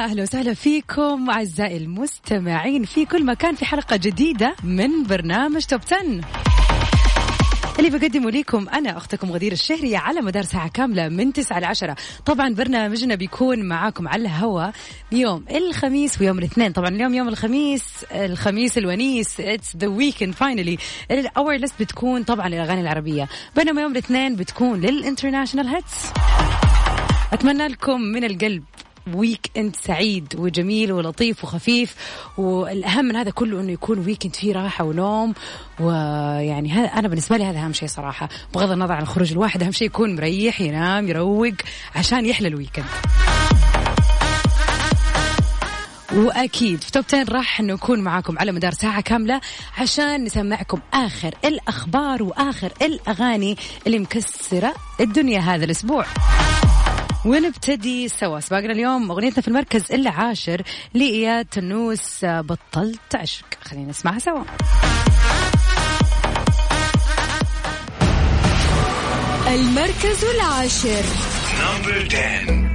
أهلا وسهلا فيكم أعزائي المستمعين في كل مكان في حلقة جديدة من برنامج Top 10 اللي بقدمه لكم أنا أختكم غدير الشهرية على مدار ساعة كاملة من 9 ل 10 طبعا برنامجنا بيكون معاكم على الهواء يوم الخميس ويوم الاثنين. طبعا اليوم يوم الخميس الخميس الونيس it's the weekend finally ال our list بتكون طبعا للأغاني العربية. بينما يوم الاثنين بتكون لل international hits. أتمنى لكم من القلب weekend سعيد وجميل ولطيف وخفيف. والأهم من هذا كله إنه يكون weekend فيه راحة ونوم. ويعني هذا أنا بالنسبة لي هذا أهم شيء صراحة. بغض النظر عن الخروج الواحد أهم شيء يكون مريح ينام يروق عشان يحلى ال weekend وأكيد في Top 10 راح نكون معاكم على مدار ساعة كاملة عشان نسمعكم آخر الأخبار وآخر الأغاني اللي مكسرة الدنيا هذا الأسبوع. ونبتدي سوا. سباقنا اليوم أغنيتنا في المركز العاشر لاياد تنوس بطلت عشق خلينا نسمعها سوا. المركز العاشر. نمبر 10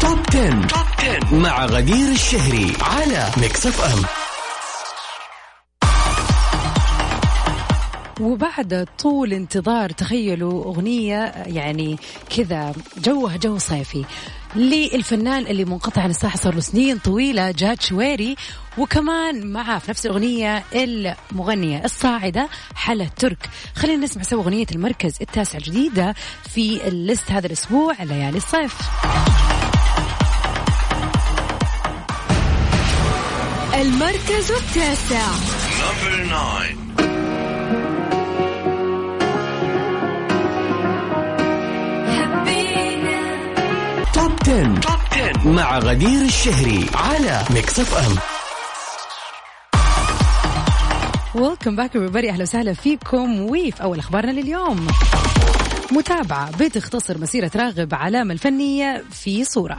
Top 10. Top 10 مع غدير الشهري على Mix FM وبعد طول انتظار تخيلوا أغنية يعني كذا جوها جو صيفي. للفنان اللي منقطع عن الساحة صار له سنين طويلة جاد شويري. وكمان معاه في نفس الأغنية المغنية الصاعدة حلا ترك. خلينا نسمع سوا أغنية المركز التاسع الجديدة في ال list هذا الأسبوع ليالي الصيف. المركز التاسع. 10. Top 10 مع غدير الشهري على Mix FM welcome back everybody. أهلا وسهلا فيكم. وفي أول أخبارنا لليوم. متابعة. بتختصر مسيرة راغب علامة الفنية في صورة.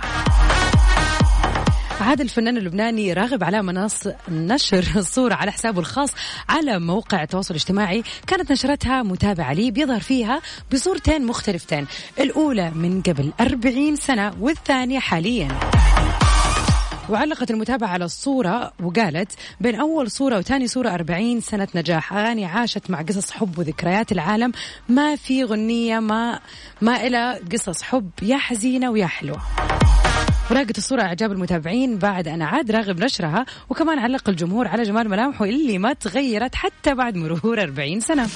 عاد الفنان اللبناني راغب على منص نشر الصورة على حسابه الخاص على موقع التواصل الاجتماعي. كانت نشرتها متابعة لي بيظهر فيها بصورتين مختلفتين الأولى من قبل 40 سنة والثانية حاليا. وعلقت المتابعة على الصورة وقالت بين أول صورة وثاني صورة 40 سنة نجاح. أغاني عاشت مع قصص حب وذكريات العالم. ما في غنية ما ما إلى قصص حب يا حزينة ويا حلوة. وراقت الصورة إعجاب المتابعين. بعد أن عاد راغب نشرها وكمان علق الجمهور على جمال ملامحه اللي ما تغيرت حتى بعد مرور 40 سنة.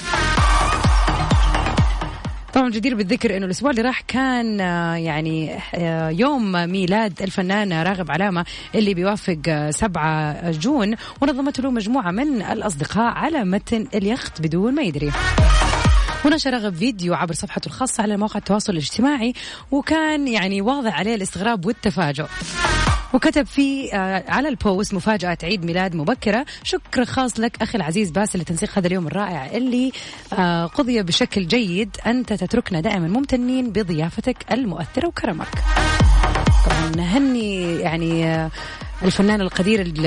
طبعا جدير بالذكر إنه الأسبوع اللي راح كان آه، يعني آه، يوم ميلاد الفنان راغب علامة اللي بيوافق آه، 7 جون ونظمت له مجموعة من الأصدقاء على متن اليخت بدون ما يدري. ونشر راغب فيديو عبر صفحته الخاصة على مواقع التواصل الاجتماعي وكان يعني واضح عليه الاستغراب والتفاجؤ. وكتب فيه آه، على البوست مفاجأة عيد ميلاد مبكرة. شكر خاص لك أخي العزيز باسل لتنسيق هذا اليوم الرائع اللي آه، قضي بشكل جيد. أنت تتركنا دائما ممتنين بضيافتك المؤثرة وكرمك. طبعا نهني يعني آه، الفنان القدير ال-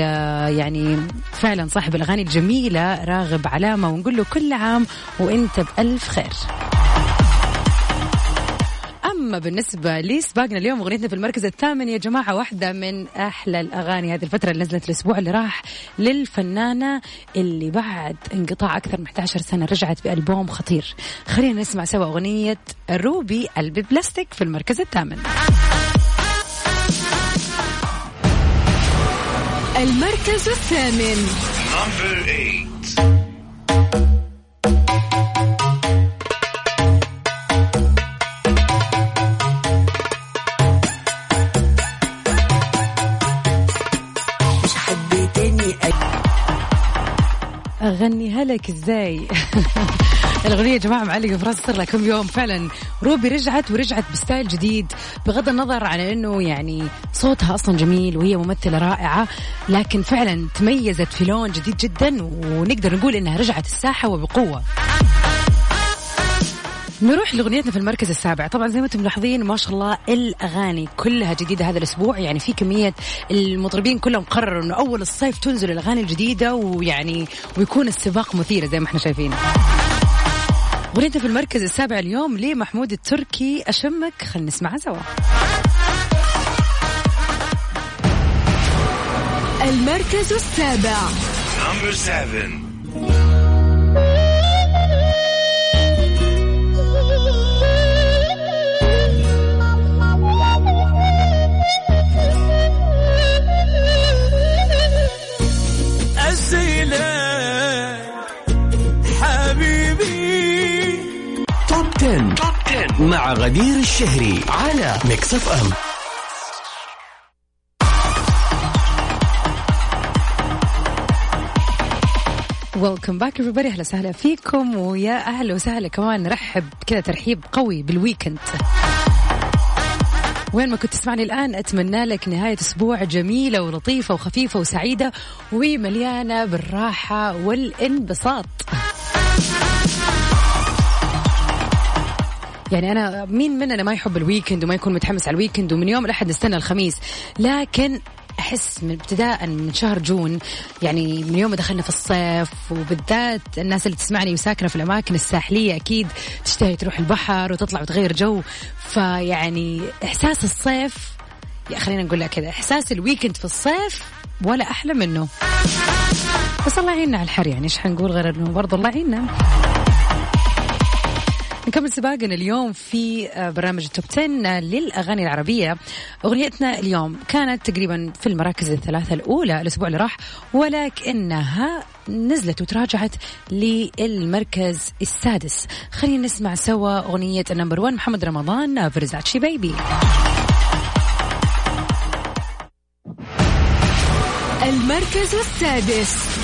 يعني فعلا صاحب الأغاني الجميلة راغب علامة ونقول له كل عام وإنت بألف خير. أما بالنسبة لسباقنا اليوم أغنيتنا في المركز الثامن. يا جماعة واحدة من أحلى الأغاني هذه الفترة اللي نزلت الأسبوع اللي راح للفنانة اللي بعد انقطاع أكثر من 11 سنة رجعت بألبوم خطير. خلينا نسمع سوا أغنية روبي قلبي بلاستيك في المركز الثامن. المركز الثامن. أغنيها لك إزاي؟ الأغنية يا جماعة معلقة في راسي صار لها كم يوم. فعلا روبي رجعت ورجعت بستايل جديد بغض النظر عن إنه يعني صوتها أصلا جميل وهي ممثلة رائعة لكن فعلا تميزت في لون جديد جدا ونقدر نقول إنها رجعت الساحة وبقوة. نروح لأغنيتنا في المركز السابع. طبعا زي ما أنتم ملاحظين ما شاء الله الأغاني كلها جديدة هذا الأسبوع يعني في كمية المطربين كلهم قرروا إنه أول الصيف تنزل الأغاني الجديدة ويعني ويكون السباق مثير زي ما إحنا شايفين اغنيتنا في المركز السابع اليوم لمحمود التركي أشمك خلينا نسمعها سوا المركز السابع Number seven. غدير الشهري على Mix FM welcome back everybody. أهلا وسهلا فيكم. ويا أهلا وسهلا كمان. نرحب كذا ترحيب قوي بال weekend وين ما كنت تسمعني الآن أتمنى لك نهاية أسبوع جميلة ولطيفة وخفيفة وسعيدة ومليانة بالراحة والانبساط. يعني أنا مين مننا ما يحب ال weekend وما يكون متحمس على ال weekend ومن يوم الأحد نستنى الخميس. لكن أحس من ابتداء من شهر June يعني من يوم دخلنا في الصيف وبالذات الناس اللي تسمعني وساكنة في الأماكن الساحلية أكيد تشتهي تروح البحر وتطلع وتغير جو. فيعني إحساس الصيف يا خلينا نقول كذا إحساس ال weekend في الصيف ولا أحلى منه. بس الله يعيننا على الحر يعني إيش حنقول غير إنه برضه الله يعيننا؟ نكمل سباقنا اليوم في آه، برنامج ال Top 10 للأغاني العربية. أغنيتنا اليوم كانت تقريبا في المراكز الثلاثة الأولى الأسبوع اللي راح ولكنها نزلت وتراجعت للمركز السادس. خلينا نسمع سوا أغنية ال number 1 محمد رمضان Versace Baby المركز السادس.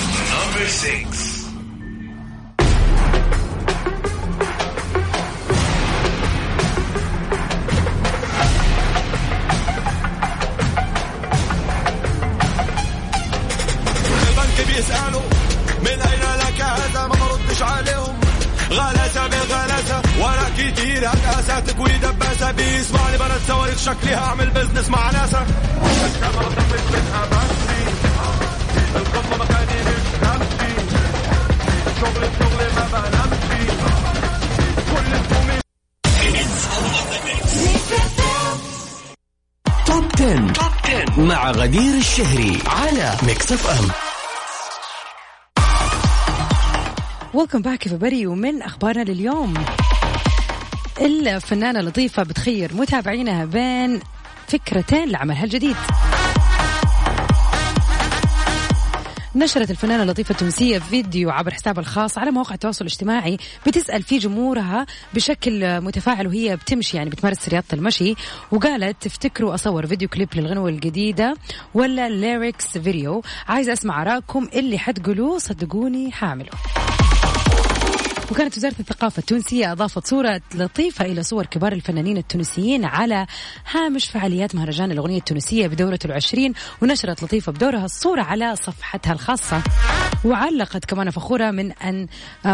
كتير هندسة تكوي دباسة بيسمعني بنات صواريخ شكلي هعمل business مع ناسا. الكاميرا طفت منها القمة مكاني مش نفسي شغل شغل ما بنامشي كل Top 10. Top 10 مع غدير الشهري على Mix FM welcome back everybody ومن أخبارنا لليوم. الفنانة لطيفه بتخير متابعينها بين فكرتين لعملها الجديد. نشرت الفنانة لطيفة التونسية فيديو عبر حسابها الخاص على مواقع التواصل الاجتماعي بتسأل فيه جمهورها بشكل متفاعل وهي بتمشي يعني بتمارس رياضة المشي وقالت تفتكروا أصور فيديو كليب للغنوة الجديدة ولا lyrics video عايزة أسمع آراءكم اللي حتقولوه صدقوني حاعمله وكانت وزارة الثقافة التونسية أضافت صورة لطيفة إلى صور كبار الفنانين التونسيين على هامش فعاليات مهرجان الأغنية التونسية بدورته العشرين ونشرت لطيفة بدورها الصورة على صفحتها الخاصة. وعلقت كمان فخورة من أن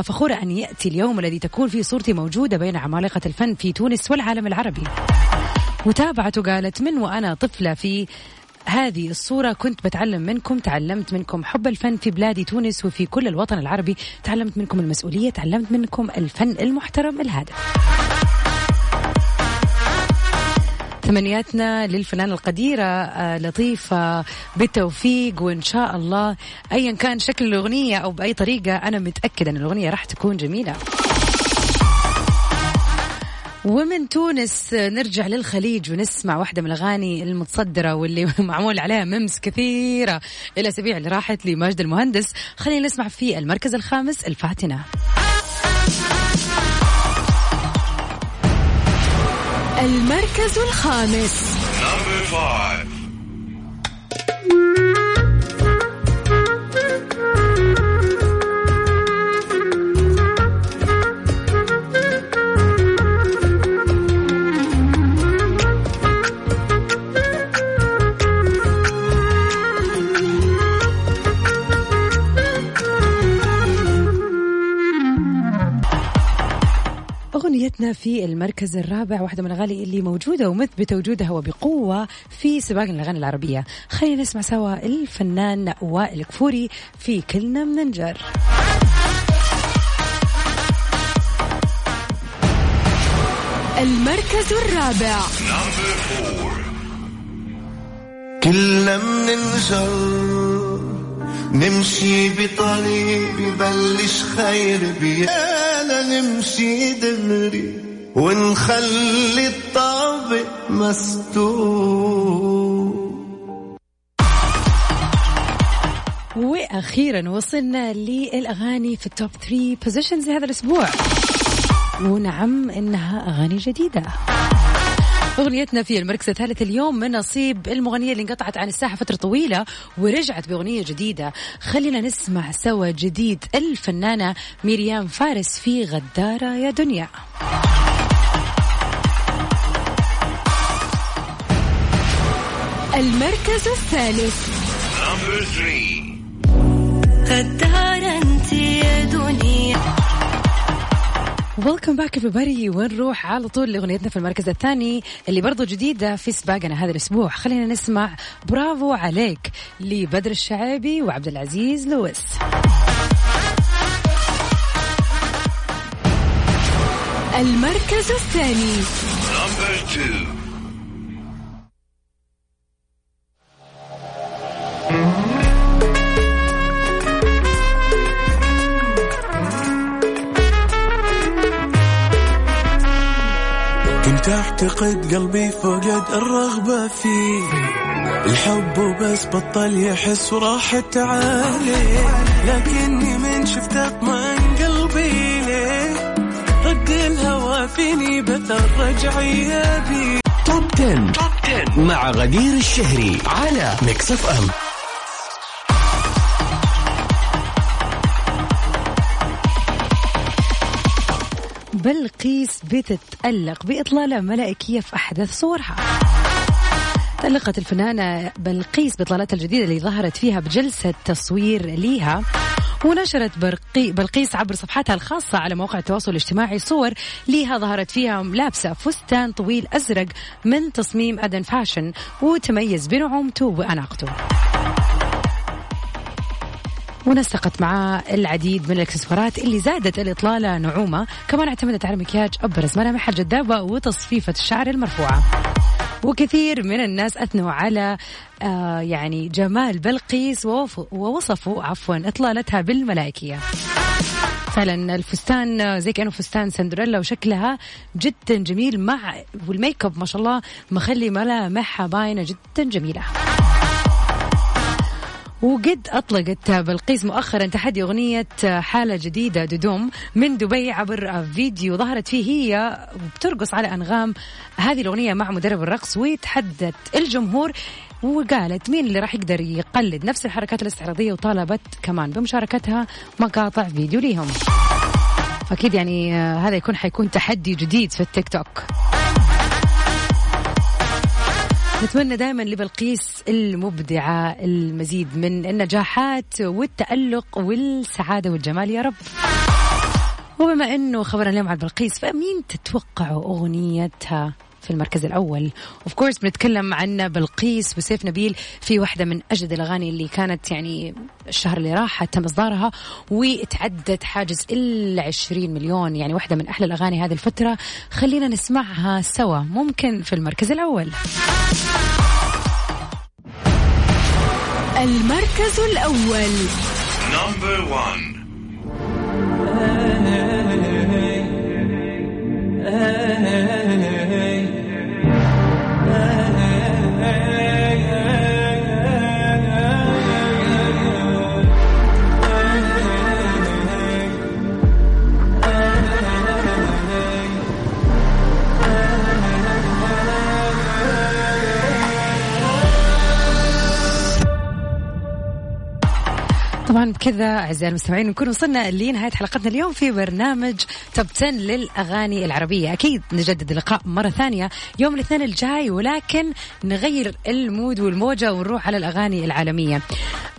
فخورة أن يأتي اليوم الذي تكون فيه صورتي موجودة بين عمالقة الفن في تونس والعالم العربي. وتابعت وقالت من وأنا طفلة في هذه الصورة كنت بتعلم منكم تعلمت منكم حب الفن في بلادي تونس وفي كل الوطن العربي تعلمت منكم المسؤولية تعلمت منكم الفن المحترم الهادف. تمنياتنا للفنانة القديرة آه، لطيفة بالتوفيق وإن شاء الله أيا كان شكل الأغنية أو بأي طريقة أنا متأكدة أن الأغنية راح تكون جميلة. ومن تونس نرجع للخليج ونسمع واحدة من الأغاني المتصدرة واللي معمول عليها ممس كثيرة الأسابيع اللي راحت لماجد المهندس. خلينا نسمع في المركز الخامس الفاتنة. المركز الخامس. المركز الرابع واحدة من الأغاني اللي موجودة ومثبتة وجودها وبقوة في سباق الأغاني العربية. خلينا نسمع سوا الفنان وائل كفوري في كلنا مننجر. المركز الرابع. كلنا مننجر نمشي بطريق ببلش خير بيانا نمشي دغري ونخلي الطابق مستور. وأخيرا وصلنا للأغاني في ال top 3 positions لهذا الأسبوع. ونعم إنها أغاني جديدة. أغنيتنا في المركز الثالث اليوم من نصيب المغنية اللي انقطعت عن الساحة فترة طويلة ورجعت بأغنية جديدة. خلينا نسمع سوا جديد الفنانة ميريام فارس في غدارة يا دنيا. المركز الثالث. غدارة أنت يا دنيا. ويلكم باك everybody. ونروح على طول لأغنيتنا في المركز الثاني اللي برضو جديدة في سباقنا هذا الأسبوع. خلينا نسمع برافو عليك لبدر الشعيبي وعبد العزيز لويس. المركز الثاني. اعتقد قلبي فقد الرغبة فيه. الحب وبس بطل يحس وراحت عليه لكني من شفته اطمئن قلبي ليه؟ رد الهوى فيني بثر رجعي بيه Top 10. مع غدير الشهري على Mix FM. بلقيس بتتألق بإطلالة ملائكية في أحدث صورها. تألقت الفنانة بلقيس بإطلالاتها الجديدة اللي ظهرت فيها بجلسة تصوير ليها ونشرت برقي بلقيس عبر صفحاتها الخاصة على مواقع التواصل الاجتماعي صور ليها ظهرت فيها لابسة فستان طويل أزرق من تصميم أدن فاشن وتميز بنعومته وأناقته. ونسقت معاه العديد من الإكسسوارات اللي زادت الإطلالة نعومة، كمان اعتمدت على مكياج ابرز ملامحها الجذابه وتصفيفة الشعر المرفوعة. وكثير من الناس أثنوا على آه يعني جمال بلقيس ووصفوا عفوا إطلالتها بالملائكية. فعلا الفستان زي كأنه فستان سندريلا وشكلها جدا جميل مع والميك أب ما شاء الله مخلي ملامحها باينة جدا جميلة. وقد أطلقت بلقيس مؤخرا تحدي أغنية حالة جديدة دودوم من دبي عبر فيديو ظهرت فيه هي وبترقص على أنغام. هذه الأغنية مع مدرب الرقص وتحدت الجمهور وقالت مين اللي راح يقدر يقلد نفس الحركات الاستعراضية وطالبت كمان بمشاركتها مقاطع فيديو ليهم. أكيد يعني آه، هذا يكون حيكون تحدي جديد في التيك توك. نتمنى دائما لبلقيس المبدعة المزيد من النجاحات والتألق والسعادة والجمال يا رب. وبما إنه خبرنا اليوم عن بلقيس فمين تتوقعوا أغنيتها؟ في المركز الأول. of course بنتكلم عن بلقيس وسيف نبيل في واحدة من أجد الأغاني اللي كانت يعني الشهر اللي راح تم إصدارها وتعدت حاجز ال 20 مليون. يعني واحدة من أحلى الأغاني هذه الفترة. خلينا نسمعها سوا. ممكن في المركز الأول. المركز الأول. نمبر 1 طبعا بكذا أعزائي المستمعين نكون وصلنا لنهاية حلقتنا اليوم في برنامج Top 10 للأغاني العربية. أكيد نجدد اللقاء مرة ثانية يوم الاثنين الجاي ولكن نغير ال mood والموجة ونروح على الأغاني العالمية.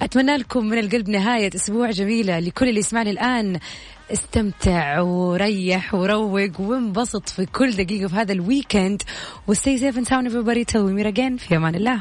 أتمنى لكم من القلب نهاية أسبوع جميلة. لكل اللي يسمعني الآن استمتع وريح وروق وانبسط في كل دقيقة في هذا ال weekend و stay safe and sound everybody. Till we meet في أمان الله.